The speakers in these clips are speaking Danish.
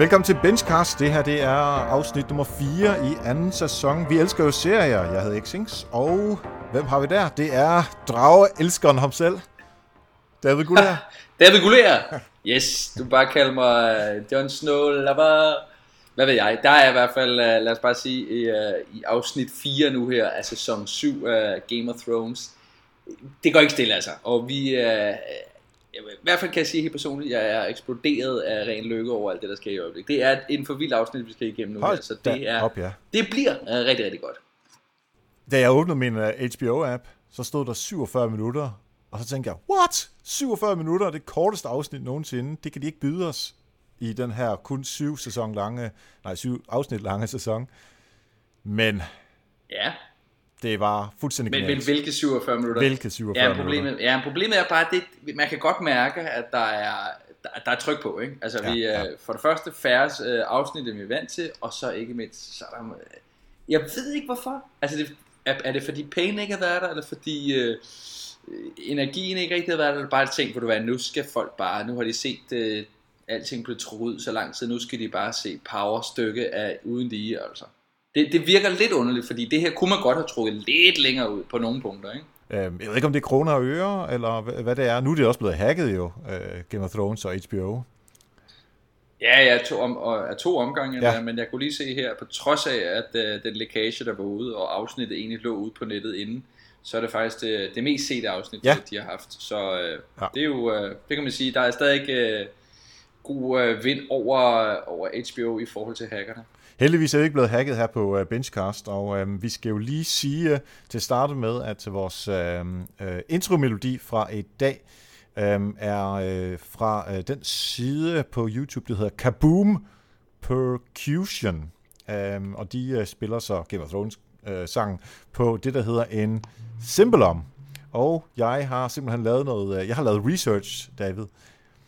Velkommen til Benchcast. Det her det er afsnit nummer 4 i anden sæson. Vi elsker jo serier. Jeg hedder Xings, og hvem har vi der? Det er drageelskeren ham selv. David Gullær. David Gullær! Yes, du bare kalder mig øh, Jon Snow, lover. Hvad ved jeg? Der er jeg i hvert fald, øh, lad os bare sige, i, øh, i afsnit 4 nu her af sæson 7 af Game of Thrones. Det går ikke stille altså, og vi, i hvert fald kan jeg sige helt personligt, at jeg er eksploderet af ren lykke over alt det, der sker i øjeblikket. Det er en for vild afsnit, vi skal igennem nu. Hold så det, er, op, ja. det bliver uh, rigtig, rigtig godt. Da jeg åbnede min uh, øh, HBO-app, så stod der 47 minutter, og så tænkte jeg, what? 47 minutter, det korteste afsnit nogensinde. Det kan de ikke byde os i den her kun syv sæson lange, nej, syv afsnit lange sæson. Men ja. Det var fuldstændig Men vel, hvilke 47 minutter? Hvilke 47 ja, problemet, minutter? Ja, problemet er bare, at det, man kan godt mærke, at der er, der, der er tryk på. Ikke? Altså, ja, vi, ja. Øh, for det første færre øh, afsnit, end vi er vant til, og så ikke mindst, så er der, jeg ved ikke hvorfor. Altså, det, er, er det fordi penge ikke har været der, eller fordi øh, energien ikke rigtig har været der, eller bare et ting, hvor du er, nu skal folk bare, nu har de set øh, alting blive truet ud så lang tid, nu skal de bare se power stykke af uden lige, altså. Det, det virker lidt underligt, fordi det her kunne man godt have trukket lidt længere ud på nogle punkter, ikke? Øhm, jeg ved ikke, om det er kroner og øre, eller hvad det er. Nu er det også blevet hacket jo, uh, Game of Thrones og HBO. Ja, ja, to, om, og, to omgange, ja. Der, men jeg kunne lige se her, på trods af, at uh, den lækage, der var ude, og afsnittet egentlig lå ude på nettet inden, så er det faktisk det, det mest sete afsnit, ja. de har haft. Så uh, ja. det er jo, uh, det kan man sige, der er stadig uh, god uh, vind over, over HBO i forhold til hackerne. Heldigvis er vi ikke blevet hacket her på uh, Benchcast, og uh, vi skal jo lige sige uh, til at starte med, at vores uh, uh, intromelodi fra i dag uh, er uh, fra uh, den side på YouTube, der hedder Kaboom Percussion. Uh, og de uh, spiller så Game of Thrones uh, sang på det, der hedder en Symbolom. Og jeg har simpelthen lavet noget, uh, jeg har lavet research, David.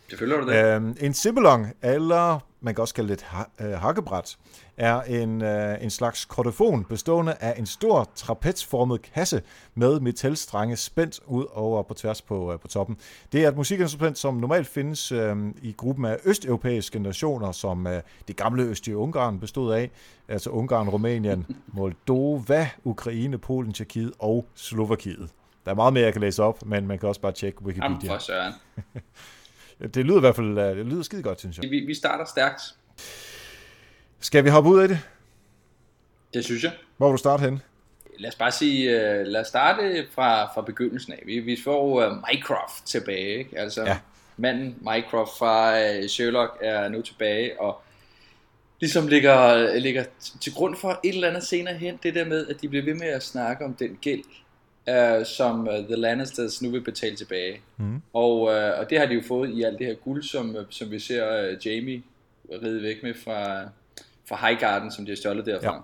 Selvfølgelig har du det. Uh, en Symbolong, eller man kan også kalde det et ha- uh, hakkebræt, er en, øh, en slags kordofon bestående af en stor trapezformet kasse med metalstrenge spændt ud over på tværs på, øh, på toppen. Det er et musikinstrument, som normalt findes øh, i gruppen af østeuropæiske nationer, som øh, det gamle Østlige Ungarn bestod af, altså Ungarn, Rumænien, Moldova, Ukraine, Polen, Tjekkiet og Slovakiet. Der er meget mere, jeg kan læse op, men man kan også bare tjekke Wikipedia. Jamen for søren. det lyder i hvert fald øh, det lyder skide godt, synes jeg. Vi, vi starter stærkt. Skal vi hoppe ud af det? Det synes jeg. Hvor vil du starte hen? Lad os bare sige, uh, lad os starte fra, fra begyndelsen af. Vi, vi får uh, Mycroft tilbage, ikke? Altså, ja. manden Mycroft fra uh, Sherlock er nu tilbage, og ligesom ligger, ligger til grund for et eller andet senere hen, det der med, at de bliver ved med at snakke om den gæld, uh, som uh, The Lannisters nu vil betale tilbage. Mm. Og, uh, og det har de jo fået i alt det her guld, som, som vi ser uh, Jamie ride væk med fra, fra Highgarden, som de har stjålet derfra. Ja.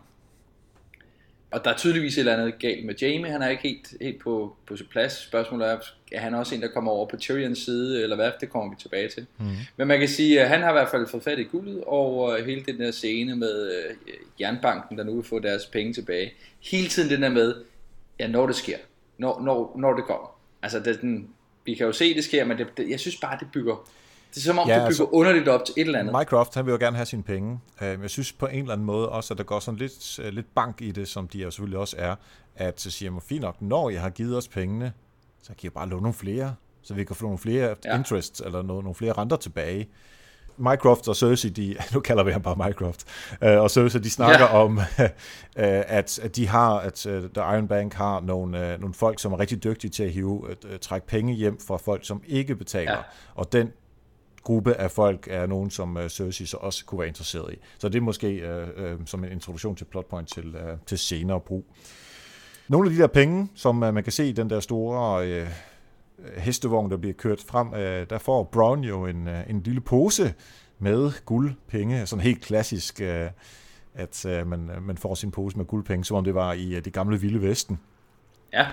Og der er tydeligvis et eller andet galt med Jamie, han er ikke helt, helt på, på sin plads. Spørgsmålet er, er han også en, der kommer over på Tyrions side, eller hvad? Det kommer vi tilbage til. Mm. Men man kan sige, at han har i hvert fald fået fat i guldet, og hele den der scene med uh, jernbanken, der nu vil få deres penge tilbage. Hele tiden den der med, ja, når det sker. Når, når, når det kommer. Altså, det, den, vi kan jo se, det sker, men det, det, jeg synes bare, det bygger det er som om, ja, det bygger altså, underligt op til et eller andet. Mycroft, han vil jo gerne have sine penge. Øhm, jeg synes på en eller anden måde også, at der går sådan lidt, øh, lidt bank i det, som de jo selvfølgelig også er, at så siger man, fint nok, når jeg har givet os pengene, så kan jeg bare låne nogle flere, så vi kan få nogle flere ja. interests, eller noget, nogle flere renter tilbage. Mycroft og Cersei, de, nu kalder vi ham bare Mycroft, øh, og Cersei, de snakker ja. om, øh, at, at de har, at The Iron Bank har nogle, nogle folk, som er rigtig dygtige til at hive, at, trække penge hjem fra folk, som ikke betaler. Ja. Og den gruppe af folk er nogen, som uh, Cersei så også kunne være interesseret i. Så det er måske uh, uh, som en introduktion til plotpoint til, uh, til senere brug. Nogle af de der penge, som uh, man kan se i den der store uh, hestevogn, der bliver kørt frem, uh, der får Brown jo en, uh, en lille pose med guldpenge, sådan helt klassisk, uh, at uh, man, man får sin pose med guldpenge, som om det var i uh, det gamle Vilde Vesten. Ja.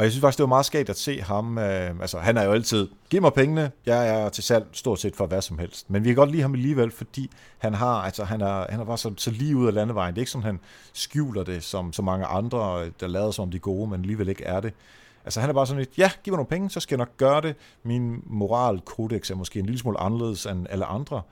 Og jeg synes faktisk, det var meget skægt at se ham. Øh, altså, han er jo altid, giv mig pengene, jeg er til salg stort set for hvad som helst. Men vi kan godt lide ham alligevel, fordi han har, altså, han er, han er bare så, så lige ud af landevejen. Det er ikke sådan, han skjuler det, som så mange andre, øh, der lader som de gode, men alligevel ikke er det. Altså han er bare sådan lidt, ja, giv mig nogle penge, så skal jeg nok gøre det. Min moralkodex er måske en lille smule anderledes end alle andre.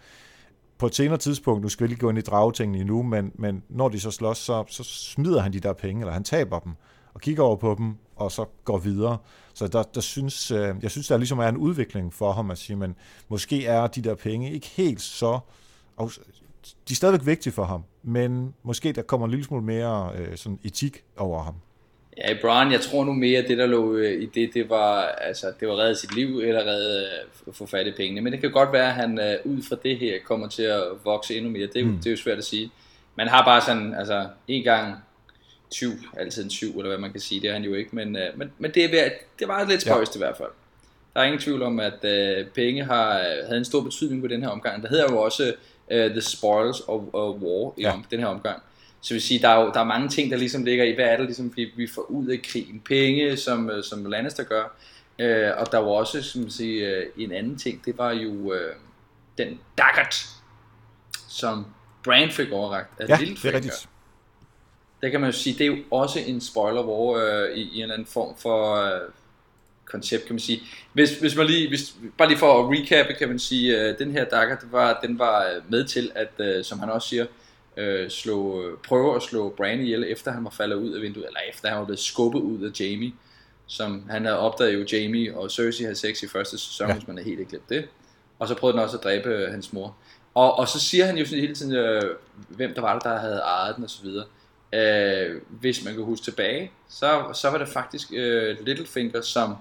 på et senere tidspunkt, nu skal vi lige gå ind i dragetingene endnu, men, men når de så slås, så, så smider han de der penge, eller han taber dem, og kigger over på dem, og så går videre. Så der, der synes, øh, jeg synes, der ligesom er en udvikling for ham at sige, men måske er de der penge ikke helt så... Og de er stadigvæk vigtige for ham, men måske der kommer en lille smule mere øh, sådan etik over ham. Ja, Brian, jeg tror nu mere, at det der lå øh, i det, det var, altså, det var redde sit liv, eller redde at få fat i pengene. Men det kan godt være, at han uh, ud fra det her kommer til at vokse endnu mere. Det, mm. det er jo svært at sige. Man har bare sådan, altså en gang 20, altid en 7, eller hvad man kan sige, det er han jo ikke, men, uh, men, men det, er, det var lidt spøjst ja. i hvert fald. Der er ingen tvivl om, at uh, penge har, havde en stor betydning på den her omgang. Der hedder jo også uh, The Spoils of, of War i ja. om, den her omgang. Så vil sige, der er jo der er mange ting, der ligesom ligger i, hvad er det ligesom, vi, vi får ud af krigen? Penge, som, øh, som Lannister gør. Øh, og der var også, som man siger, øh, en anden ting, det var jo øh, den daggert, som Bran fik overragt af ja, det er rigtigt. Der kan man jo sige, det er jo også en spoiler, hvor øh, i, i en eller anden form for øh, koncept, kan man sige. Hvis, hvis man lige, hvis, bare lige for at recappe, kan man sige, øh, den her dagger, det var, den var med til, at, øh, som han også siger, øh, slå, prøve at slå Bran ihjel, efter han var faldet ud af vinduet, eller efter han var blevet skubbet ud af Jamie. Som han havde opdaget jo, Jamie og Cersei havde sex i første sæson, ja. hvis man er helt ikke glemt det. Og så prøvede den også at dræbe øh, hans mor. Og, og så siger han jo sådan hele tiden, øh, hvem der var det, der havde ejet den osv. Øh, hvis man kan huske tilbage, så, så var det faktisk øh, Littlefinger, som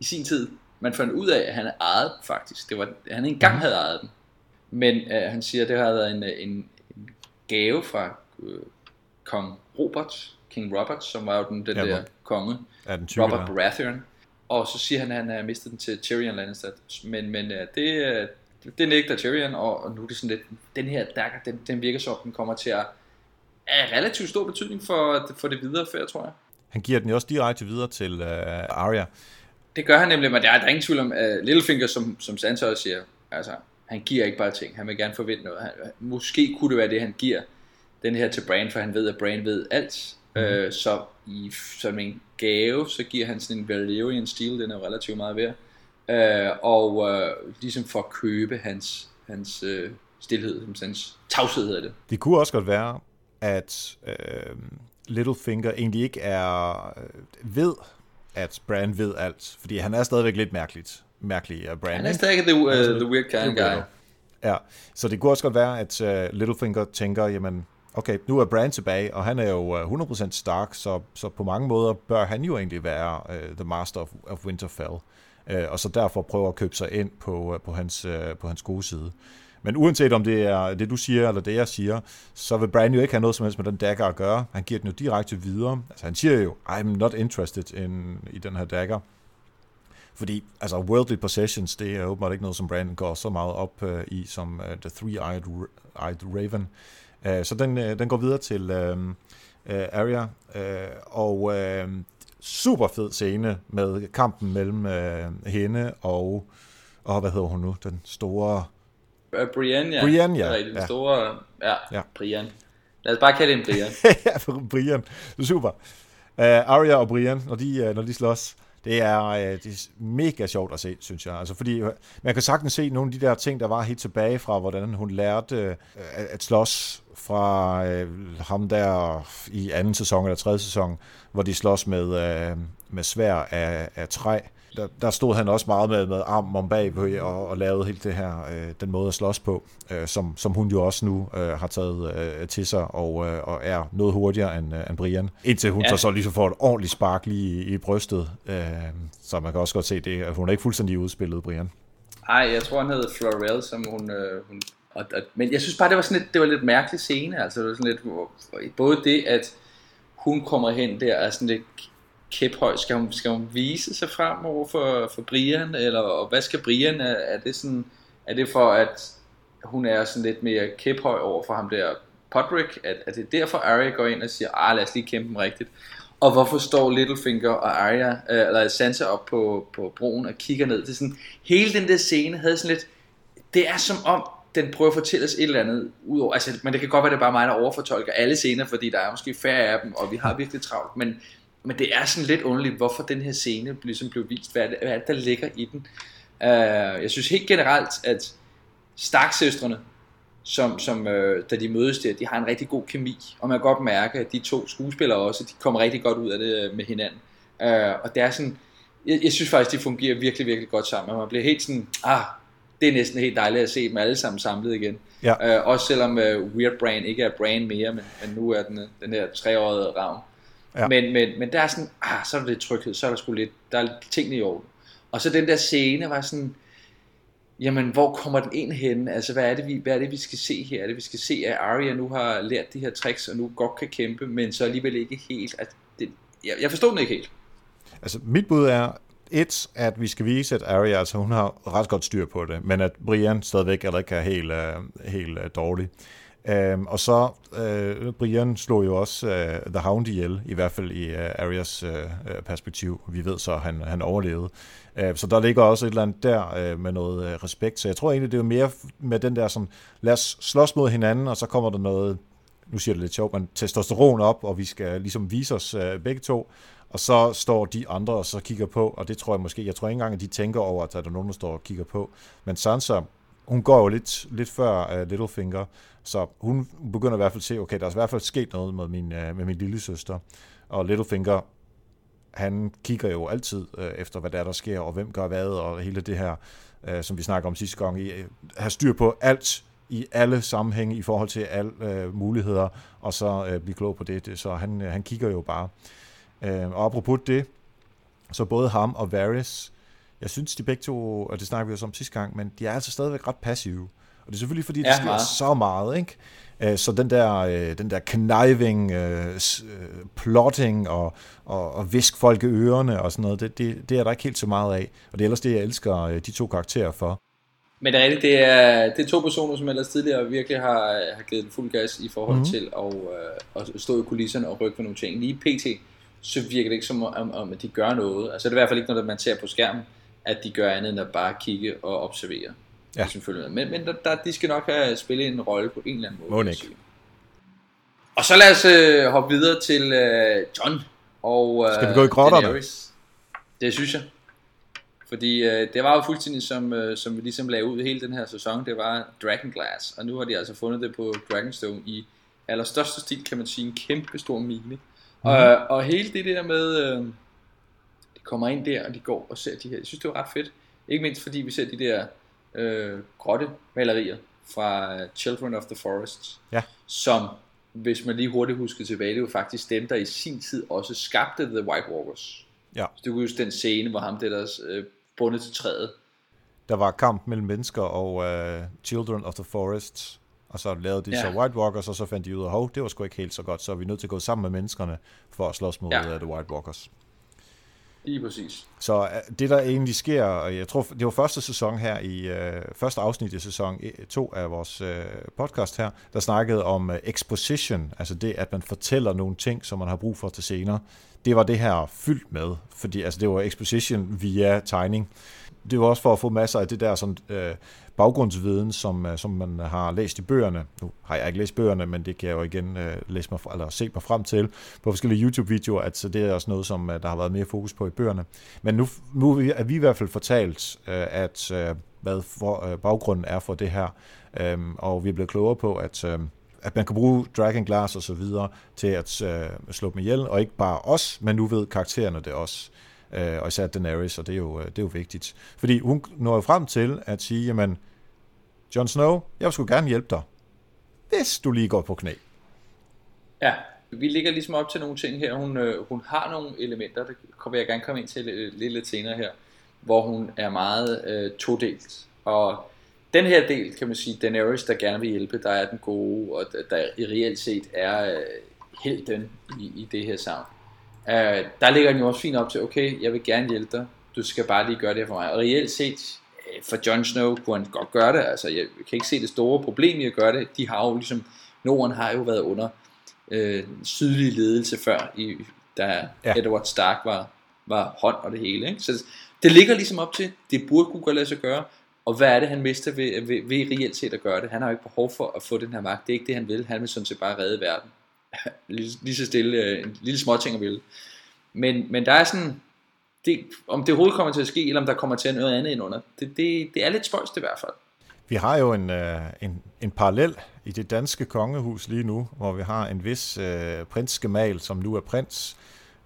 i sin tid, man fandt ud af, at han ejede faktisk. Det var, han engang mhm. havde ejet den. Men øh, han siger, at det havde været en, en, gave fra øh, kong Robert, King Robert, som var jo den, den ja, der konge, ja, den type, Robert Baratheon. Og så siger han, at han har mistet den til Tyrion Lannister. Men, men uh, det, uh, det nægter Tyrion, og, og nu er det sådan lidt, den her dagger, den, den virker som, den kommer til at have relativt stor betydning for, for det videre før, tror jeg. Han giver den jo også direkte videre til uh, Arya. Det gør han nemlig, men der er, der er ingen tvivl om, uh, Littlefinger, som, som Sansa også siger, altså, han giver ikke bare ting, han vil gerne forvente noget. Han, måske kunne det være det, han giver den her til Bran, for han ved, at Bran ved alt. Mm. Øh, så i, som en gave, så giver han sådan en Valyrian Steel, den er jo relativt meget værd. Øh, og øh, ligesom for at købe hans, hans øh, stillhed, hans tavshed hedder det. Det kunne også godt være, at øh, Littlefinger egentlig ikke er øh, ved, at Bran ved alt, fordi han er stadigvæk lidt mærkeligt mærkelig uh, brand. Han er stadig the, uh, the weird kind guy. Ja, så det kunne også godt være, at uh, Littlefinger tænker, jamen, okay, nu er Brand tilbage, og han er jo uh, 100% stark, så, så på mange måder bør han jo egentlig være uh, the master of, of Winterfell. Uh, og så derfor prøver at købe sig ind på, uh, på, hans, uh, på hans gode side. Men uanset om det er det, du siger, eller det, jeg siger, så vil Bran jo ikke have noget som helst med den dagger at gøre. Han giver den jo direkte videre. Altså han siger jo, I'm not interested in, i den her dagger. Fordi altså, worldly possessions, det er åbenbart ikke noget, som Brandon går så meget op uh, i, som uh, The Three-Eyed Raven. Uh, så den, uh, den går videre til uh, uh, Arya, uh, og uh, super fed scene med kampen mellem uh, hende og, og, hvad hedder hun nu, den store... Uh, Brienne, ja. Brienne, ja. Den ja. store, ja, ja. Brienne. Lad os bare kalde hende Brienne. ja, Brienne. Super. Uh, Arya og Brienne, når de, uh, når de slås, det er, øh, det er mega sjovt at se, synes jeg. Altså, fordi øh, man kan sagtens se nogle af de der ting, der var helt tilbage fra, hvordan hun lærte øh, at slås fra øh, ham der i anden sæson eller tredje sæson, hvor de slås med, øh, med svær af, af træ der, der stod han også meget med, med armen om bag og, og lavede helt det her, øh, den måde at slås på, øh, som, som hun jo også nu øh, har taget øh, til sig og, øh, og er noget hurtigere end, øh, end Brian. Indtil hun ja. så, så ligesom får et ordentligt spark lige i, i brystet, øh, så man kan også godt se det, at hun er ikke fuldstændig udspillet, Brian. Nej, jeg tror han hed Florel, som hun, øh, hun og, og, men jeg synes bare, det var sådan lidt, det var lidt mærkelig scene, altså det var sådan lidt, både det, at hun kommer hen der, er sådan lidt kæphøj? Skal hun, skal hun vise sig frem over for, for Brian, eller og hvad skal Brian? Er, er, det sådan, er det for, at hun er sådan lidt mere kæphøj over for ham der Podrick? At, at det er derfor, Arya går ind og siger, ah, lad os lige kæmpe dem rigtigt. Og hvorfor står Littlefinger og Arya, øh, eller Sansa op på, på broen og kigger ned? Det er sådan, hele den der scene havde sådan lidt, det er som om, den prøver at fortælle os et eller andet, udover, altså, men det kan godt være, det er bare mig, der overfortolker alle scener, fordi der er måske færre af dem, og vi har virkelig travlt, men men det er sådan lidt underligt, hvorfor den her scene ligesom blev vist. Hvad er det, hvad er det der ligger i den? Uh, jeg synes helt generelt, at Stark-søstrene som, som øh, da de mødes der, de har en rigtig god kemi, og man kan godt mærke, at de to skuespillere også, de kommer rigtig godt ud af det øh, med hinanden. Øh, og det er sådan, jeg, jeg synes faktisk, de fungerer virkelig, virkelig godt sammen, og man bliver helt sådan, ah, det er næsten helt dejligt at se dem alle sammen samlet igen. Ja. Øh, også selvom uh, Weird Brain ikke er Brain mere, men, men nu er den, den her treårige ravn. Ja. Men, men, men der er sådan, ah, så er der lidt tryghed, så er der sgu lidt, der er tingene i orden. Og så den der scene var sådan, jamen hvor kommer den ind hen? Altså hvad er, det, vi, hvad er det vi skal se her? Er det vi skal se at Arya nu har lært de her tricks Og nu godt kan kæmpe Men så alligevel ikke helt at det, jeg, jeg forstår den ikke helt Altså mit bud er et, at vi skal vise, at Arya, altså hun har ret godt styr på det, men at Brian stadigvæk eller ikke er helt, uh, helt uh, dårlig. Øhm, og så, øh, Brian slog jo også øh, The Hound ihjel, i hvert fald i øh, Arias øh, øh perspektiv. Vi ved så, at han, han overlevede. Øh, så der ligger også et eller andet der øh, med noget øh, respekt. Så jeg tror egentlig, det er mere med den der sådan, lad os slås mod hinanden, og så kommer der noget, nu siger det lidt sjovt, men testosteron op, og vi skal ligesom vise os øh, begge to. Og så står de andre og så kigger på, og det tror jeg måske, jeg tror ikke engang, at de tænker over, at der er nogen, der står og kigger på. Men Sansa, hun går jo lidt, lidt før uh, Littlefinger, så hun begynder i hvert fald at se, okay, der er i hvert fald sket noget med min, øh, med min lille søster. Og Littlefinger, han kigger jo altid uh, efter, hvad der er, der sker, og hvem gør hvad, og hele det her, øh, som vi snakker om sidste gang, i, uh, have styr på alt i alle sammenhænge i forhold til alle uh, muligheder, og så uh, blive klog på det. Så han, han kigger jo bare. Øh, og apropos det, så både ham og Varys, jeg synes de begge to, og det snakker vi også om sidste gang, men de er altså stadigvæk ret passive. Og det er selvfølgelig fordi, det sker så meget, ikke? Øh, så den der, øh, den der kniving, øh, plotting og, og, og visk folk i ørerne og sådan noget, det, det, det er der ikke helt så meget af. Og det er ellers det, jeg elsker de to karakterer for. Men det er, det er, det er to personer, som ellers tidligere virkelig har, har givet fuld gas i forhold mm-hmm. til at, at stå i kulisserne og rykke for nogle ting. Lige pt så virker det ikke som om, om at de gør noget. Altså det er i hvert fald ikke noget, man ser på skærmen, at de gør andet end at bare kigge og observere. Ja. Selvfølgelig. Men, men der, der, de skal nok have spillet en rolle på en eller anden måde. Monik. Og så lad os øh, hoppe videre til øh, John og øh, Skal vi gå i grotterne? Det synes jeg. Fordi øh, det var jo fuldstændig som, øh, som vi ligesom lagde ud hele den her sæson, det var Dragonglass. Og nu har de altså fundet det på Dragonstone i allerstørste stil, kan man sige, en kæmpe stor mine. Mm. Og, og hele det der med, øh, de kommer ind der, og de går og ser de her, jeg synes det var ret fedt. Ikke mindst fordi vi ser de der øh, grotte malerier fra Children of the Forest, ja. som hvis man lige hurtigt husker tilbage, det var faktisk dem, der i sin tid også skabte The White Walkers. Ja. Så det kunne huske den scene, hvor ham der der øh, bundet til træet. Der var kamp mellem mennesker og uh, Children of the Forest, og så lavede de ja. så White Walkers, og så fandt de ud af, at det var sgu ikke helt så godt, så er vi nødt til at gå sammen med menneskerne for at slås mod ja. uh, The White Walkers. Lige præcis. Så øh, det der egentlig sker, og jeg tror, det var første sæson her i, øh, første afsnit i sæson e, 2 af vores øh, podcast her, der snakkede om øh, exposition, altså det, at man fortæller nogle ting, som man har brug for til senere. Det var det her fyldt med, fordi altså, det var exposition via tegning det var også for at få masser af det der sådan, øh, baggrundsviden, som, øh, som man har læst i bøgerne. Nu har jeg ikke læst bøgerne, men det kan jeg jo igen øh, læse mig, eller se mig frem til på forskellige YouTube-videoer, at så det er også noget, som øh, der har været mere fokus på i bøgerne. Men nu, nu er vi i hvert fald fortalt, øh, at øh, hvad for, øh, baggrunden er for det her, øh, og vi er blevet klogere på, at øh, at man kan bruge Dragon Glass og så videre til at øh, slå dem ihjel, og ikke bare os, men nu ved karaktererne det også øh, og især Daenerys, og det er, jo, øh, det er jo vigtigt. Fordi hun når jo frem til at sige, jamen, Jon Snow, jeg skulle gerne hjælpe dig, hvis du lige går på knæ. Ja, vi ligger ligesom op til nogle ting her. Hun, øh, hun har nogle elementer, det kommer jeg gerne komme ind til øh, lidt, lidt senere her, hvor hun er meget øh, todelt. Og den her del, kan man sige, Daenerys, der gerne vil hjælpe, der er den gode, og der i reelt set er øh, helten i, i det her savn. Uh, der ligger den jo også fint op til, okay, jeg vil gerne hjælpe dig, du skal bare lige gøre det for mig. Og reelt set, øh, for Jon Snow kunne han godt gøre det, altså jeg kan ikke se det store problem i at gøre det. De har jo ligesom, Norden har jo været under øh, sydlig ledelse før, i, da ja. Edward Stark var, var hånd og det hele. Ikke? Så det ligger ligesom op til, det burde kunne godt lade sig gøre, og hvad er det, han mister ved, ved, ved reelt set at gøre det? Han har jo ikke behov for at få den her magt. Det er ikke det, han vil. Han vil sådan set bare redde verden. lige, lige så stille, øh, en lille småting at ville. Men, men der er sådan, det, om det overhovedet kommer til at ske, eller om der kommer til noget andet ind under, det, det, det er lidt spøjst i hvert fald. Vi har jo en, øh, en, en parallel i det danske kongehus lige nu, hvor vi har en vis øh, prinsgemal, som nu er prins,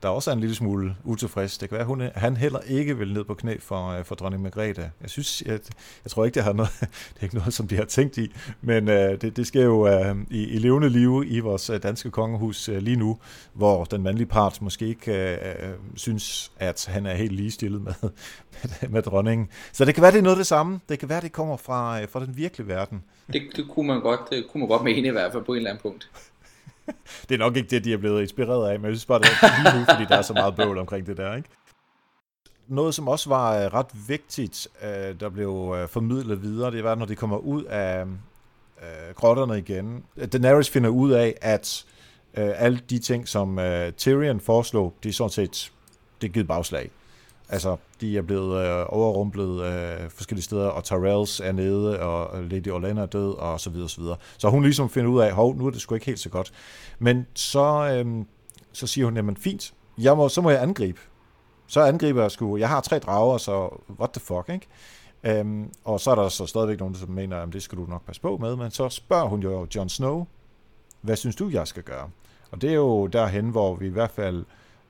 der også er en lille smule utilfreds. Det kan være, at hun, han heller ikke vil ned på knæ for, øh, for dronning Margrethe. Jeg synes, jeg, jeg tror ikke, det, har noget, det er ikke noget, som de har tænkt i, men øh, det, det sker jo øh, i, i levende liv i vores øh, danske kongehus øh, lige nu, hvor den mandlige part måske ikke øh, øh synes, at han er helt ligestillet med, med, med dronningen. Så det kan være, det er noget af det samme. Det kan være, det kommer fra, øh, fra den virkelige verden. Det, det, kunne man godt, det kunne man godt mene i hvert fald på en eller anden punkt det er nok ikke det, de er blevet inspireret af, men jeg synes bare, det er lige nu, fordi der er så meget bøvl omkring det der, ikke? Noget, som også var øh, ret vigtigt, øh, der blev øh, formidlet videre, det var, når de kommer ud af grotterne igen. Daenerys finder ud af, at alle de ting, som Tyrion foreslog, de er sådan set det er givet bagslag. Altså, de er blevet øh, overrumplet øh, forskellige steder, og Tyrells er nede, og Lady Orlando er død, og så videre, så videre. Så hun ligesom finder ud af, hov, nu er det sgu ikke helt så godt. Men så, øh, så siger hun, jamen fint, jeg må, så må jeg angribe. Så angriber jeg sgu, jeg har tre drager, så what the fuck, ikke? Øhm, og så er der så stadigvæk nogen, som mener, at det skal du nok passe på med, men så spørger hun jo Jon Snow, hvad synes du, jeg skal gøre? Og det er jo derhen, hvor vi i hvert fald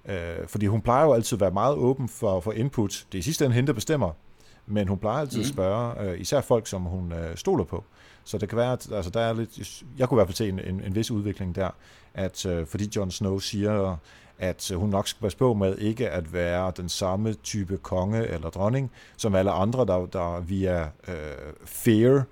Øh, fordi hun plejer jo altid at være meget åben for, for input. Det er i sidste ende hende, der bestemmer. Men hun plejer altid mm. at spørge, øh, især folk, som hun øh, stoler på. Så det kan være, at altså, der er lidt, jeg kunne i hvert fald se en, en, en vis udvikling der, at øh, fordi Jon Snow siger, at hun nok skal passe på med ikke at være den samme type konge eller dronning, som alle andre, der, der via øh, fear,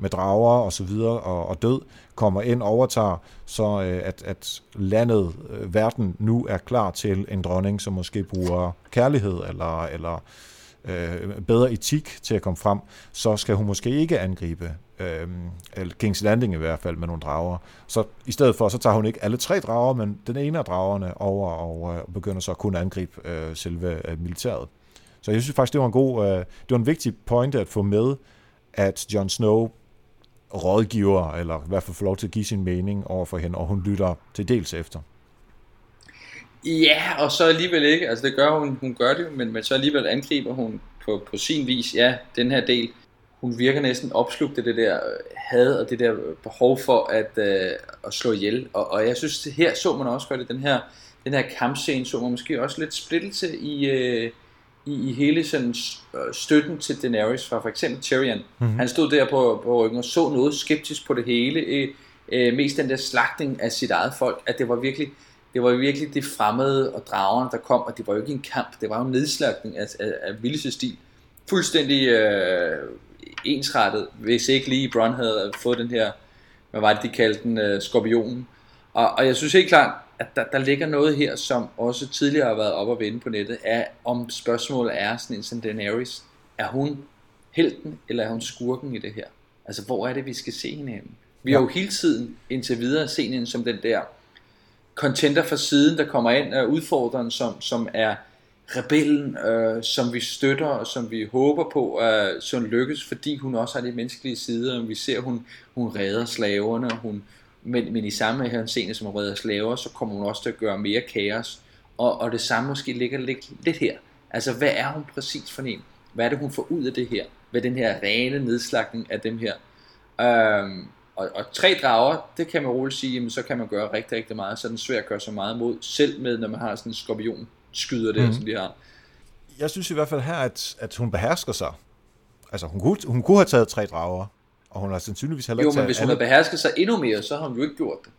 med drager og så videre og, og død kommer ind og overtager, så øh, at, at landet, øh, verden nu er klar til en dronning, som måske bruger kærlighed eller, eller øh, bedre etik til at komme frem, så skal hun måske ikke angribe øh, Kings Landing i hvert fald med nogle drager. Så i stedet for, så tager hun ikke alle tre drager, men den ene af dragerne over og øh, begynder så at kunne angribe øh, selve øh, militæret. Så jeg synes faktisk, det var en god, øh, det var en vigtig point at få med, at Jon Snow rådgiver, eller i hvert fald får lov til at give sin mening over for hende, og hun lytter til dels efter. Ja, og så alligevel ikke, altså det gør hun, hun gør det men, men så alligevel angriber hun på, på sin vis, ja, den her del, hun virker næsten opslugt af det der øh, had og det der behov for at, øh, at slå ihjel, og, og jeg synes, her så man også godt, i den her, den her kampscene så man måske også lidt splittelse i, øh, i, i hele sådan øh, støtten til Daenerys fra for eksempel Tyrion. Mm-hmm. Han stod der på, på ryggen og så noget skeptisk på det hele. Øh, øh, mest den der slagtning af sit eget folk, at det var virkelig det var virkelig det fremmede og dragerne, der kom, og det var jo ikke en kamp, det var jo en nedslagning af, af, af vildeste stil. Fuldstændig øh, ensrettet, hvis ikke lige Bronn havde fået den her, hvad var det, de kaldte den, øh, skorpionen. Og, og jeg synes helt klart, at der, der ligger noget her, som også tidligere har været op og vende på nettet, er om spørgsmålet er sådan en som Daenerys, er hun helten, eller er hun skurken i det her? Altså, hvor er det, vi skal se hende hen? Vi ja. har jo hele tiden indtil videre set hende som den der contenter fra siden, der kommer ind af udfordreren, som, som er rebellen, øh, som vi støtter og som vi håber på, at øh, lykkes, fordi hun også har de menneskelige sider, og vi ser, hun, hun redder slaverne, hun, men, men i samme scene som redder slaver, så kommer hun også til at gøre mere kaos. Og, og det samme måske ligger lidt, lidt her. Altså, hvad er hun præcis for en? Hvad er det, hun får ud af det her? Hvad den her rene nedslagning af dem her? Øhm, og, og tre drager, det kan man roligt sige, jamen, så kan man gøre rigtig, rigtig meget. Så er den svært at gøre så meget mod, selv med, når man har sådan en skorpion skyder det, mm. som de har. Jeg synes i hvert fald her, at, at hun behersker sig. Altså, hun kunne, hun kunne have taget tre drager, og hun har sandsynligvis heller ikke Jo, men hvis hun havde behersket sig endnu mere, så har hun jo ikke gjort det.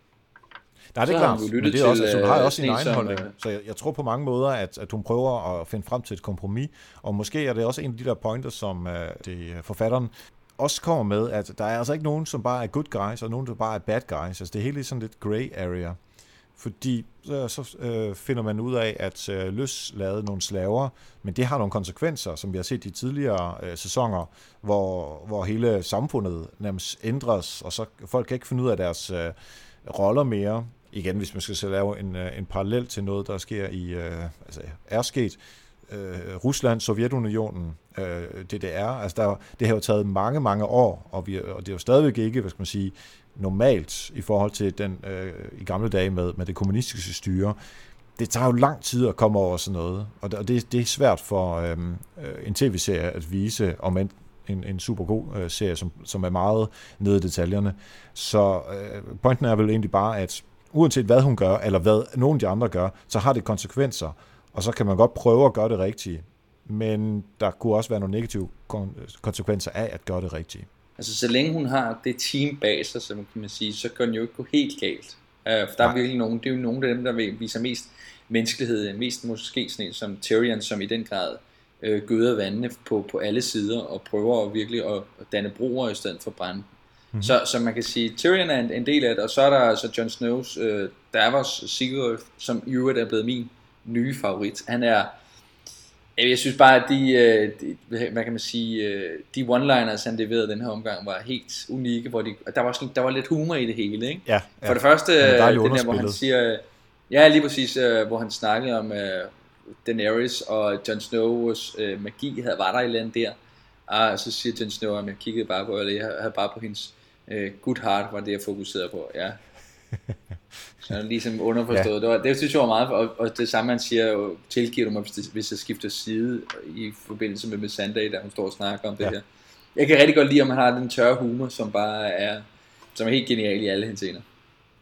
Nej, det er klart, men det er også, altså, hun har også sin egen holdning. Øh, så jeg, jeg tror på mange måder, at, at hun prøver at finde frem til et kompromis, og måske er det også en af de der pointer, som uh, det, forfatteren også kommer med, at der er altså ikke nogen, som bare er good guys, og nogen, der bare er bad guys. Altså det hele er sådan lidt gray area. Fordi så, så øh, finder man ud af, at øh, Løs lavede nogle slaver, men det har nogle konsekvenser, som vi har set i tidligere øh, sæsoner, hvor, hvor hele samfundet nærmest ændres, og så folk kan ikke finde ud af deres øh, roller mere. Igen, hvis man skal lave en, øh, en parallel til noget, der sker i, øh, altså er sket, øh, Rusland, Sovjetunionen, øh, DDR. Altså der, det har jo taget mange, mange år, og, vi, og det er jo stadigvæk ikke, hvad skal man sige, normalt i forhold til den øh, i gamle dage med, med det kommunistiske styre. Det tager jo lang tid at komme over sådan noget, og det, det er svært for øhm, øh, en tv-serie at vise, om en, en, en super god øh, serie, som, som er meget nede i detaljerne. Så øh, pointen er vel egentlig bare, at uanset hvad hun gør, eller hvad nogen af de andre gør, så har det konsekvenser, og så kan man godt prøve at gøre det rigtige, men der kunne også være nogle negative konsekvenser af at gøre det rigtige. Altså så længe hun har det team bag sig, så kan man sige, så kan den jo ikke gå helt galt. Uh, for der er virkelig nogen, det er jo nogle af dem, der viser mest menneskelighed, mest måske sådan en som Tyrion, som i den grad øh, gøder vandene på, på alle sider og prøver at virkelig at, at danne broer i stedet for brænde. Mm-hmm. Så, så man kan sige, Tyrion er en, en del af det, og så er der altså Jon Snows øh, Davos Sigurd, som i øvrigt er blevet min nye favorit. Han er, jeg synes bare, at de, øh, de hvad kan man sige, øh, de one-liners, han leverede den her omgang, var helt unikke, hvor de, der, var sådan, der var lidt humor i det hele, ikke? Ja, ja. For det første, det den der, hvor han siger, ja, lige præcis, hvor han snakkede om Daenerys og Jon Snows magi, havde, var der et eller andet der. Og så siger Jon Snow, at jeg kiggede bare på, eller jeg havde bare på hendes good heart, var det jeg fokuserede på, ja. Så er ligesom underforstået. Ja. Det, var, det synes jeg var meget, og, og det samme han siger, tilgiver du mig, hvis, det, hvis jeg skifter side i forbindelse med, med Sunday, der hun står og snakker om det ja. her. Jeg kan rigtig godt lide, om han har den tørre humor, som bare er, som er helt genial i alle henseender.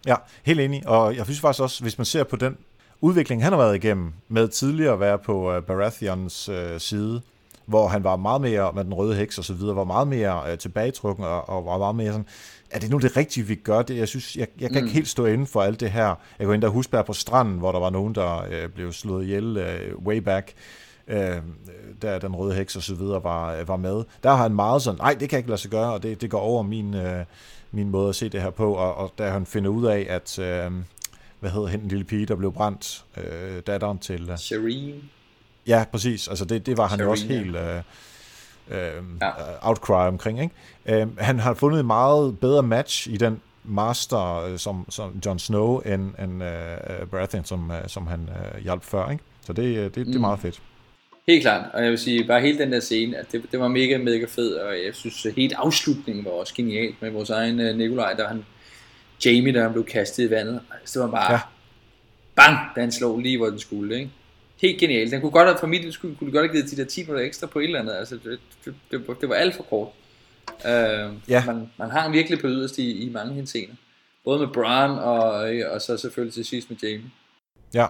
Ja, helt enig, og jeg synes faktisk også, hvis man ser på den udvikling, han har været igennem, med tidligere at være på uh, Baratheons uh, side, hvor han var meget mere med den røde heks og så videre, var meget mere uh, tilbagetrukken og, og var meget mere sådan, er det nu det rigtige, vi gør det? Jeg synes, jeg, jeg kan mm. ikke helt stå inden for alt det her. Jeg går ind der Husberg på stranden, hvor der var nogen, der øh, blev slået ihjel øh, way back, øh, der den røde heks og så videre var, var med. Der har han meget sådan, nej, det kan jeg ikke lade sig gøre, og det, det går over min, øh, min måde at se det her på, og, og da han finder ud af, at, øh, hvad hedder hende, lille pige, der blev brændt, øh, datteren til... Øh, Shireen. Ja, præcis. Altså det, det var han jo også helt... Øh, øh, ja. outcry omkring. Ikke? Øh, han har fundet et meget bedre match i den master øh, som, som Jon Snow end, end uh, Baratheon, som, som han uh, hjalp før. Ikke? Så det, det, det er mm. meget fedt. Helt klart, og jeg vil sige, bare hele den der scene, at det, det var mega, mega fed, og jeg synes, at helt afslutningen var også genialt med vores egen uh, Nikolaj, der han, Jamie, der han blev kastet i vandet. Altså, det var bare, ja. bang, da han slog lige, hvor den skulle, ikke? Helt genialt. Den kunne godt have, for mit skulle, kunne godt have givet de der 10 minutter ekstra på et eller andet. Altså, det, det, det, det var alt for kort. Uh, ja. man, man har virkelig på yderst i, i mange henseender. Både med Bran og, og så selvfølgelig til sidst med Jamie. Ja,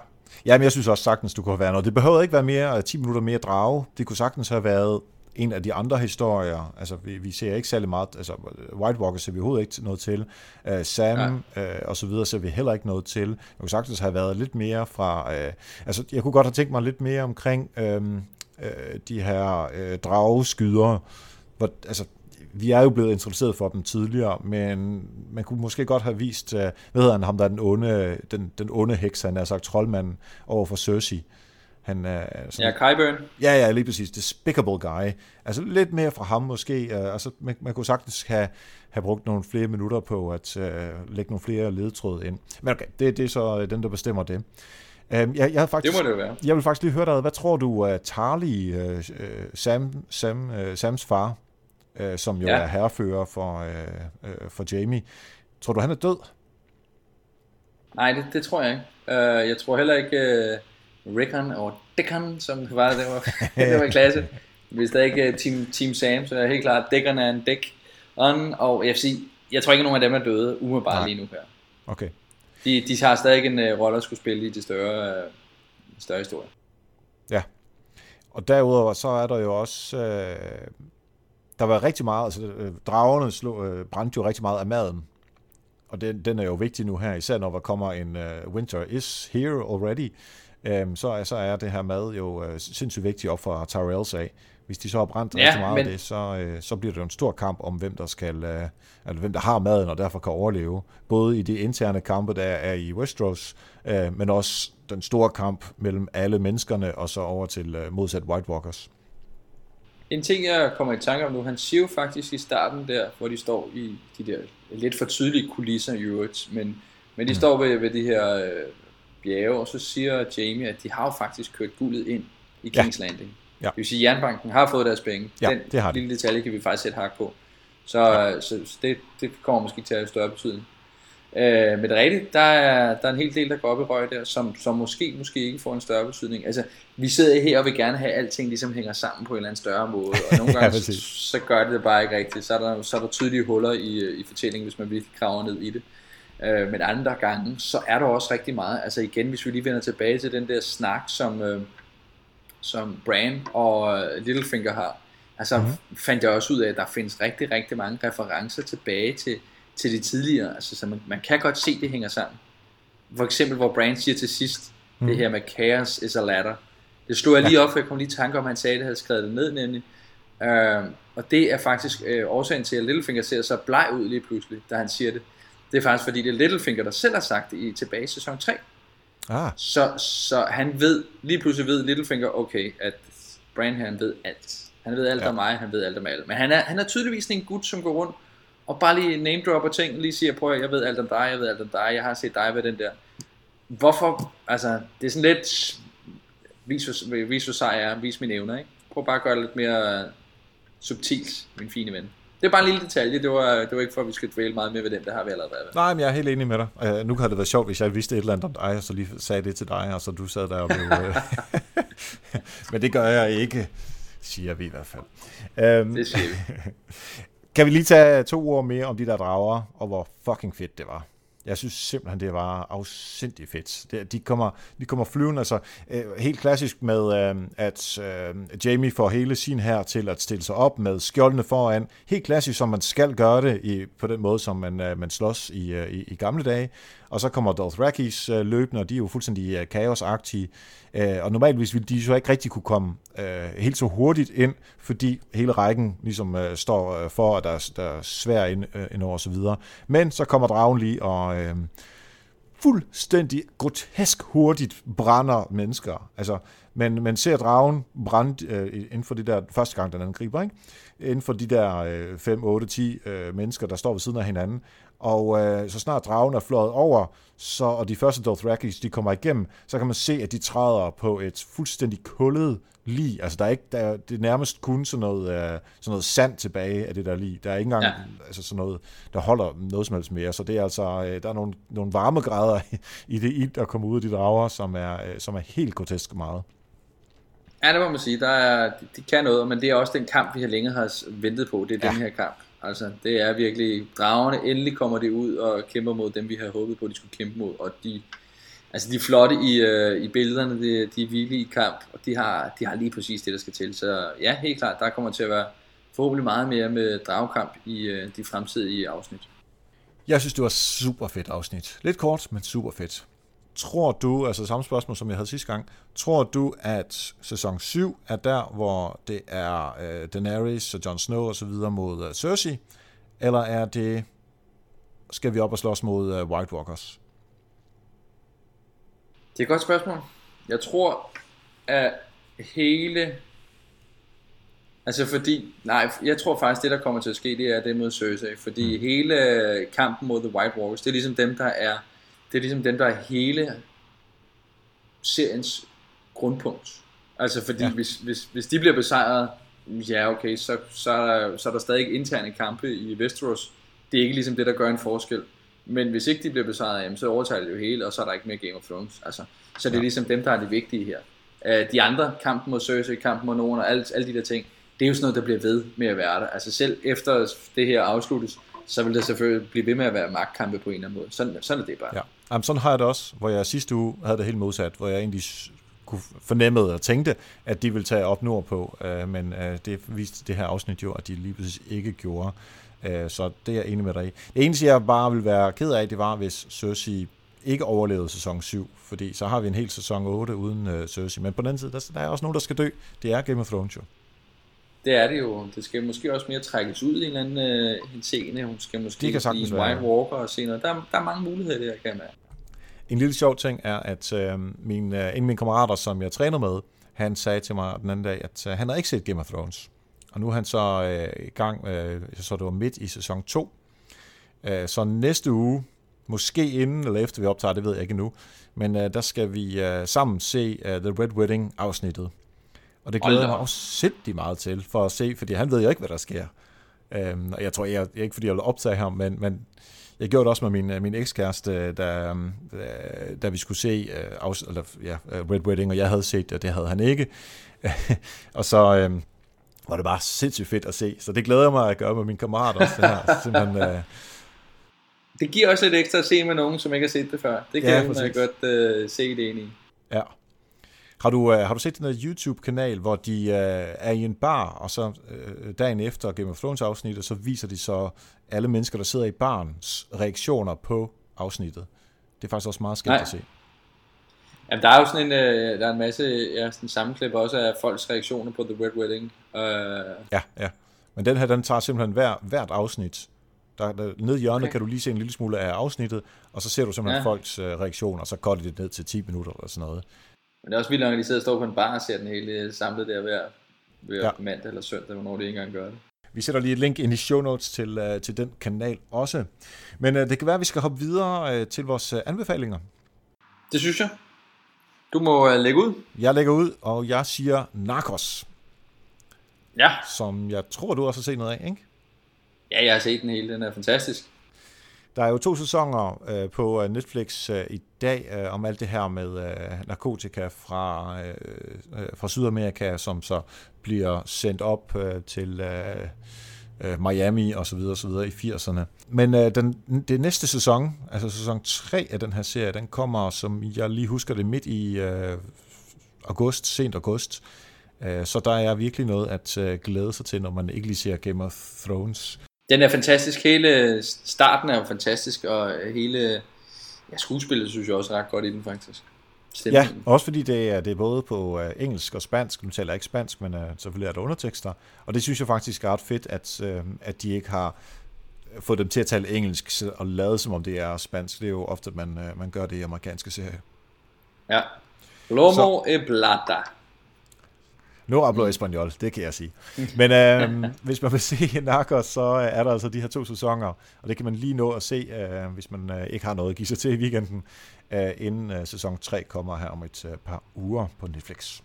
Ja, men jeg synes også sagtens, du kunne have været noget. Det behøvede ikke være mere 10 minutter mere drage. Det kunne sagtens have været en af de andre historier, altså vi, vi ser ikke særlig meget, altså White Walker ser vi overhovedet ikke noget til, uh, Sam ja. uh, og så videre ser vi heller ikke noget til. Jeg kunne sagtens have været lidt mere fra, uh, altså jeg kunne godt have tænkt mig lidt mere omkring uh, uh, de her uh, drageskyder, hvor, altså vi er jo blevet introduceret for dem tidligere, men man kunne måske godt have vist, uh, hvad hedder han, ham der er den onde, den, den onde heks, han er sagt troldmanden over for Cersei. Han er sådan, ja, Kyburn. Ja, ja, lige præcis. Despicable guy. Altså lidt mere fra ham måske. Uh, altså, man, man kunne sagtens have, have brugt nogle flere minutter på at uh, lægge nogle flere ledetråde ind. Men okay, det, det er så den, der bestemmer det. Uh, jeg, jeg havde faktisk, det må det være. Jeg vil faktisk lige høre dig, hvad tror du, uh, Tarly, uh, Sam, Sam, uh, Sams far, uh, som jo ja. er herrefører for, uh, uh, for Jamie, tror du, han er død? Nej, det, det tror jeg ikke. Uh, jeg tror heller ikke... Uh Rickon og Dickon, som det var, det var, det var i klasse. Hvis der ikke er Team, team Sam, så er det helt klart, Dickon er en Dick on, og jeg, sige, jeg tror ikke, nogen af dem er døde umiddelbart lige nu her. Okay. De, de har stadig en uh, rolle at skulle spille i de større, uh, større historie. Ja. Og derudover så er der jo også, øh, der var rigtig meget, altså øh, dragerne slog, øh, brændte jo rigtig meget af maden. Og den, den er jo vigtig nu her, især når der kommer en uh, winter is here already øhm, så, så er det her mad jo øh, sindssygt vigtigt op for Tyrells af. Hvis de så har brændt ja, rigtig meget men... af det, så, øh, så bliver det jo en stor kamp om, hvem der skal, øh, eller hvem der har maden og derfor kan overleve. Både i de interne kampe, der er i Westeros, øh, men også den store kamp mellem alle menneskerne og så over til øh, modsat White Walkers. En ting, jeg kommer i tanke om nu, han siger jo faktisk i starten der, hvor de står i de der lidt for tydelige kulisser i øvrigt, men, men de mm. står ved, ved de her øh, bjerge, og så siger Jamie, at de har jo faktisk kørt guldet ind i King's ja. Landing. Ja. Det vil sige, at jernbanken har fået deres penge. Ja, Den det har lille detalje kan vi faktisk sætte hak på. Så, ja. så, så det, det kommer måske til at have større betydning. Øh, men rigtigt, der er, der er en hel del, der går op i røg der, som, som måske, måske ikke får en større betydning. Altså, vi sidder her og vil gerne have, at alting ligesom hænger sammen på en eller anden større måde, og nogle gange ja, så, så gør det det bare ikke rigtigt. Så er der, så er der tydelige huller i, i fortællingen, hvis man virkelig kraver ned i det. Øh, men andre gange, så er der også rigtig meget. Altså igen, hvis vi lige vender tilbage til den der snak, som, øh, som Bran og øh, Littlefinger har, altså mm-hmm. fandt jeg også ud af, at der findes rigtig, rigtig mange referencer tilbage til, til det tidligere. Altså, så man, man kan godt se, det hænger sammen. For eksempel, hvor Bran siger til sidst, mm. det her med chaos is a ladder. Det stod jeg lige op, for jeg kom lige i tanke om, at han sagde, at jeg havde skrevet det ned nemlig. Øh, og det er faktisk øh, årsagen til, at Littlefinger ser så bleg ud lige pludselig, da han siger det. Det er faktisk fordi, det er Littlefinger, der selv har sagt det i tilbage i sæson 3. Ah. Så, så han ved, lige pludselig ved Littlefinger, okay, at Bran han ved alt. Han ved alt ja. om mig, han ved alt om alle. Men han er, han er tydeligvis en gut, som går rundt og bare lige name dropper ting, lige siger, prøv at jeg ved alt om dig, jeg ved alt om dig, jeg har set dig ved den der. Hvorfor, altså, det er sådan lidt, vis, vis hvor sej er, vis mine evner, ikke? Prøv bare at gøre det lidt mere subtilt, min fine ven. Det er bare en lille detalje, det var, det var ikke for, at vi skal dvæle meget mere ved den, der har vi allerede været. Nej, men jeg er helt enig med dig. Uh, nu havde det været sjovt, hvis jeg vidste et eller andet om dig, og så lige sagde det til dig, og så du sad der og blev... Øh, men det gør jeg ikke, siger vi i hvert fald. Um, det siger vi. kan vi lige tage to ord mere om de der drager, og hvor fucking fedt det var? Jeg synes simpelthen, det var afsindig fedt. Det, de, kommer, de kommer flyvende, altså øh, helt klassisk med, øh, at øh, Jamie får hele sin her til at stille sig op med skjoldene foran. Helt klassisk, som man skal gøre det i, på den måde, som man, øh, man slås i, øh, i, i gamle dage. Og så kommer Dothrakis øh, løbende, og de er jo fuldstændig øh, kaosagtige. Øh, og normalvis ville de så ikke rigtig kunne komme øh, helt så hurtigt ind, fordi hele rækken ligesom øh, står øh, for, at der, der er svær ind, øh, ind over osv. Men så kommer dragen lige og øh, fuldstændig grotesk hurtigt brænder mennesker. Altså, men man ser dragen brænde øh, inden for det der, første gang den angriber, ikke? inden for de der øh, 5, 8, 10 øh, mennesker, der står ved siden af hinanden. Og øh, så snart dragen er flået over, så, og de første Dothrakis, de kommer igennem, så kan man se, at de træder på et fuldstændig kullet lig. Altså, der er ikke, der er, det er nærmest kun sådan noget, uh, sådan noget sand tilbage af det der lig. Der er ikke engang ja. altså sådan noget, der holder noget som helst mere. Så det er altså, uh, der er nogle, nogle varmegrader i, det ild, der kommer ud af de drager, som er, uh, som er helt grotesk meget. Ja, det må man sige. Der er, de kan noget, men det er også den kamp, vi har længe har ventet på. Det er ja. den her kamp. Altså, det er virkelig, dragende. endelig kommer det ud og kæmper mod dem, vi har håbet på, at de skulle kæmpe mod, og de, altså de er flotte i, øh, i billederne, de, de er vilde i kamp, og de har, de har lige præcis det, der skal til. Så ja, helt klart, der kommer til at være forhåbentlig meget mere med dragkamp i øh, de fremtidige afsnit. Jeg synes, det var super fedt afsnit. Lidt kort, men super fedt. Tror du, altså samme spørgsmål som jeg havde sidste gang, tror du, at sæson 7 er der, hvor det er uh, Daenerys og Jon Snow og så videre mod uh, Cersei, eller er det, skal vi op og slås mod uh, White Walkers? Det er et godt spørgsmål. Jeg tror, at hele... Altså fordi, nej, jeg tror faktisk, det der kommer til at ske, det er det mod Cersei. Fordi mm. hele kampen mod The White Walkers, det er ligesom dem, der er det er ligesom den, der er hele seriens grundpunkt. Altså fordi ja. hvis, hvis, hvis de bliver besejret, ja okay, så, så, er der, så er der stadig interne kampe i Westeros. Det er ikke ligesom det, der gør en forskel. Men hvis ikke de bliver besejret, jamen, så overtager det jo hele, og så er der ikke mere Game of Thrones. Altså, så det er ligesom dem, der er det vigtige her. Uh, de andre, kampen mod Cersei, kampen mod nogen og alle, alle de der ting, det er jo sådan noget, der bliver ved med at være der. Altså selv efter det her afsluttes, så vil det selvfølgelig blive ved med at være magtkampe på en eller anden måde. Sådan, sådan er det bare. Ja. Jamen, sådan har jeg det også, hvor jeg sidste uge havde det helt modsat, hvor jeg egentlig kunne fornemme og tænkte, at de ville tage op nordpå, øh, men øh, det viste det her afsnit jo, at de lige præcis ikke gjorde. Øh, så det er jeg enig med dig i. Det eneste, jeg bare vil være ked af, det var, hvis Cersei ikke overlevede sæson 7, fordi så har vi en hel sæson 8 uden øh, Cersei. Men på den anden side, der, der er også nogen, der skal dø. Det er Game of Thrones jo. Det er det jo. Det skal måske også mere trækkes ud i en eller anden øh, scene. Hun skal måske kan blive en White Walker og se noget. Der, der er mange muligheder der, kan man. En lille sjov ting er, at øh, min, øh, en af mine kammerater, som jeg træner med, han sagde til mig den anden dag, at øh, han har ikke set Game of Thrones. Og nu er han så øh, i gang, øh, så det var midt i sæson 2. Øh, så næste uge, måske inden eller efter vi optager, det ved jeg ikke endnu, men øh, der skal vi øh, sammen se uh, The Red Wedding afsnittet. Og det glæder jeg mig også sindssygt meget til, for at se, fordi han ved jo ikke, hvad der sker. Øhm, og jeg tror, jeg, jeg ikke fordi jeg vil optage ham, men, men Jeg gjorde det også med min, min ekskæreste, da, da vi skulle se uh, eller, ja, Red Wedding, og jeg havde set det, det havde han ikke. og så uh, var det bare sindssygt fedt at se, så det glæder jeg mig at gøre med min kammerat også. Det, her. Simpelthen, uh, det giver også lidt ekstra at se med nogen, som ikke har set det før. Det kan ja, jeg godt uh, se det ind i. Ja. Har du, uh, har du set den der YouTube-kanal, hvor de uh, er i en bar, og så uh, dagen efter Game of Thrones afsnittet, så viser de så alle mennesker, der sidder i barns reaktioner på afsnittet. Det er faktisk også meget skægt at se. Jamen, der er jo sådan en, uh, der er en masse ja, sådan sammenklip også af folks reaktioner på The Red Wedding. Uh... Ja, ja. Men den her, den tager simpelthen hver, hvert afsnit. Der, der, ned i hjørnet okay. kan du lige se en lille smule af afsnittet, og så ser du simpelthen ja. folks uh, reaktioner, og så går det ned til 10 minutter eller sådan noget. Men det er også vildt, når de sidder og står på en bar og ser den hele samlet der hver, hver ja. mandag eller søndag, hvornår de ikke engang gør det. Vi sætter lige et link ind i show notes til, uh, til den kanal også. Men uh, det kan være, at vi skal hoppe videre uh, til vores uh, anbefalinger. Det synes jeg. Du må uh, lægge ud. Jeg lægger ud, og jeg siger Narcos. Ja. Som jeg tror, du også har set noget af, ikke? Ja, jeg har set den hele. Den er fantastisk. Der er jo to sæsoner øh, på øh, Netflix øh, i dag øh, om alt det her med øh, narkotika fra, øh, øh, fra Sydamerika, som så bliver sendt op øh, til øh, øh Miami og så videre, og så videre i 80'erne. Men øh, den, det næste sæson, altså sæson 3 af den her serie, den kommer, som jeg lige husker det, midt i øh, august, sent august. Øh, så der er virkelig noget at øh, glæde sig til, når man ikke lige ser Game of Thrones. Den er fantastisk. Hele starten er jo fantastisk, og hele ja, skuespillet synes jeg også er ret godt i den faktisk. Stemmen. Ja, også fordi det er, det er både på uh, engelsk og spansk. Nu taler jeg ikke spansk, men uh, selvfølgelig er der undertekster. Og det synes jeg faktisk er ret fedt, at, uh, at de ikke har fået dem til at tale engelsk og lade som om det er spansk. Det er jo ofte, man, uh, man gør det i amerikanske serier. Ja. Lomo Så. e plata. No hablo español, det kan jeg sige. Men øh, hvis man vil se Narcos, så er der altså de her to sæsoner, og det kan man lige nå at se, øh, hvis man øh, ikke har noget at give sig til i weekenden, øh, inden øh, sæson 3 kommer her om et øh, par uger på Netflix.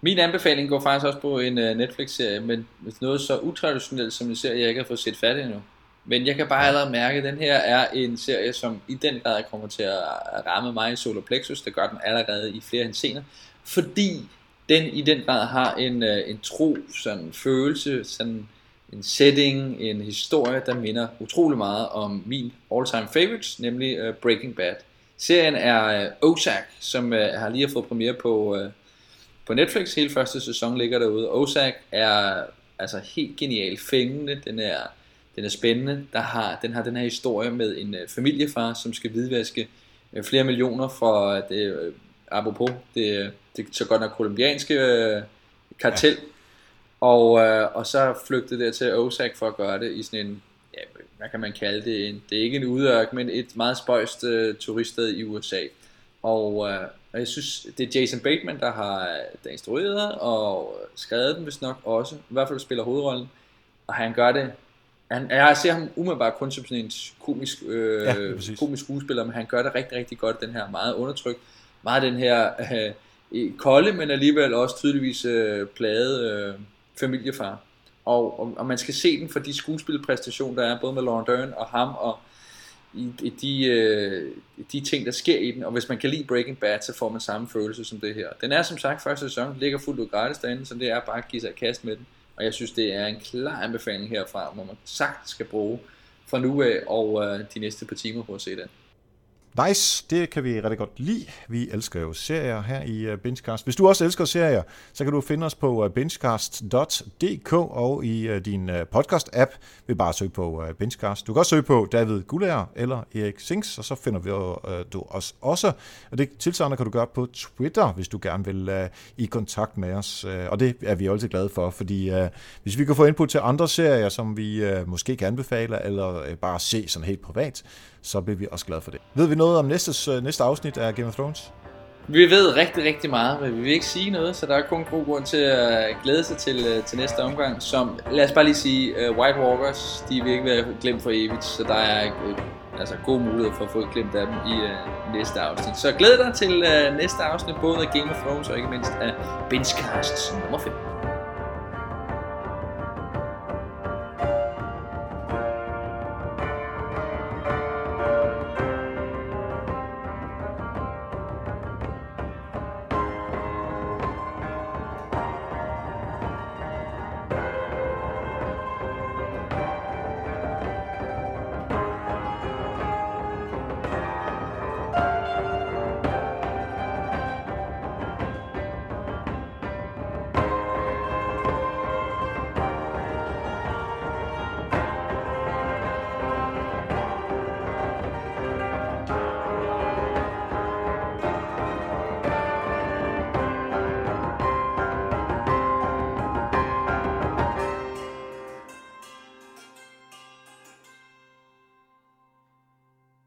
Min anbefaling går faktisk også på en uh, Netflix-serie, men noget så utraditionelt som en serie, jeg ikke har fået set fat endnu. Men jeg kan bare allerede mærke, at den her er en serie, som i den grad kommer til at ramme mig i solar plexus. Det gør den allerede i flere hensener. Fordi den i den grad har en, øh, en tro, sådan følelse, sådan en setting, en historie, der minder utrolig meget om min all-time favorites, nemlig øh, Breaking Bad. Serien er øh, Ozark, som øh, har lige fået premiere på, på Netflix. Hele første sæson ligger derude. Ozark er altså helt genial, fængende, den er, den er spændende. Der har, den har den her historie med en familiefar, som skal vidvaske flere millioner for det, apropos det, det så godt nok kolumbianske øh, kartel, ja. og, øh, og så flygtede der til Ozark for at gøre det i sådan en, ja, hvad kan man kalde det, en, det er ikke en udørk, men et meget spøjst øh, turiststed i USA. Og, øh, og jeg synes, det er Jason Bateman, der har der instrueret og skrevet den, hvis nok også, i hvert fald spiller hovedrollen, og han gør det han, jeg ser ham umiddelbart kun som sådan en komisk, øh, ja, komisk skuespiller, men han gør det rigtig, rigtig godt, den her meget undertrykt, meget den her øh, kolde, men alligevel også tydeligvis øh, plade øh, familiefar. Og, og, og man skal se den for de skuespilpræstationer, der er, både med Lauren Dern og ham, og i, i de, øh, de ting, der sker i den. Og hvis man kan lide Breaking Bad, så får man samme følelse som det her. Den er som sagt første sæson, ligger fuldt ud gratis derinde, så det er bare at give sig et kast med den. Og jeg synes, det er en klar anbefaling herfra, hvor man sagt skal bruge fra nu af og øh, de næste par timer på at se den. Nice, det kan vi rigtig godt lide. Vi elsker jo serier her i uh, Bingecast. Hvis du også elsker serier, så kan du finde os på øh, uh, bingecast.dk og i øh, din podcast-app vil bare søge på uh, Bingecast. Du kan også søge på David Gullager eller Erik Sings, og så finder vi du os også. Og det tilsvarende kan du gøre på Twitter, hvis du gerne vil i kontakt med os. Og det er vi altid glade for, fordi hvis vi kan få input til andre serier, som vi måske kan anbefale, eller bare se sådan helt privat, så bliver vi også glade for det. Ved vi noget om næste, øh, næste afsnit af Game of Thrones? Vi ved rigtig, rigtig meget, men vi vil ikke sige noget, så der er kun god grund til at glæde sig til, øh, til næste omgang. Som, lad os bare lige sige, uh, White Walkers, de vil ikke være glemt for evigt, så der er uh, altså god mulighed for at få glemt af dem i uh, næste afsnit. Så glæd dig til uh, næste afsnit, både af Game of Thrones og ikke mindst af Benchcast nummer 5.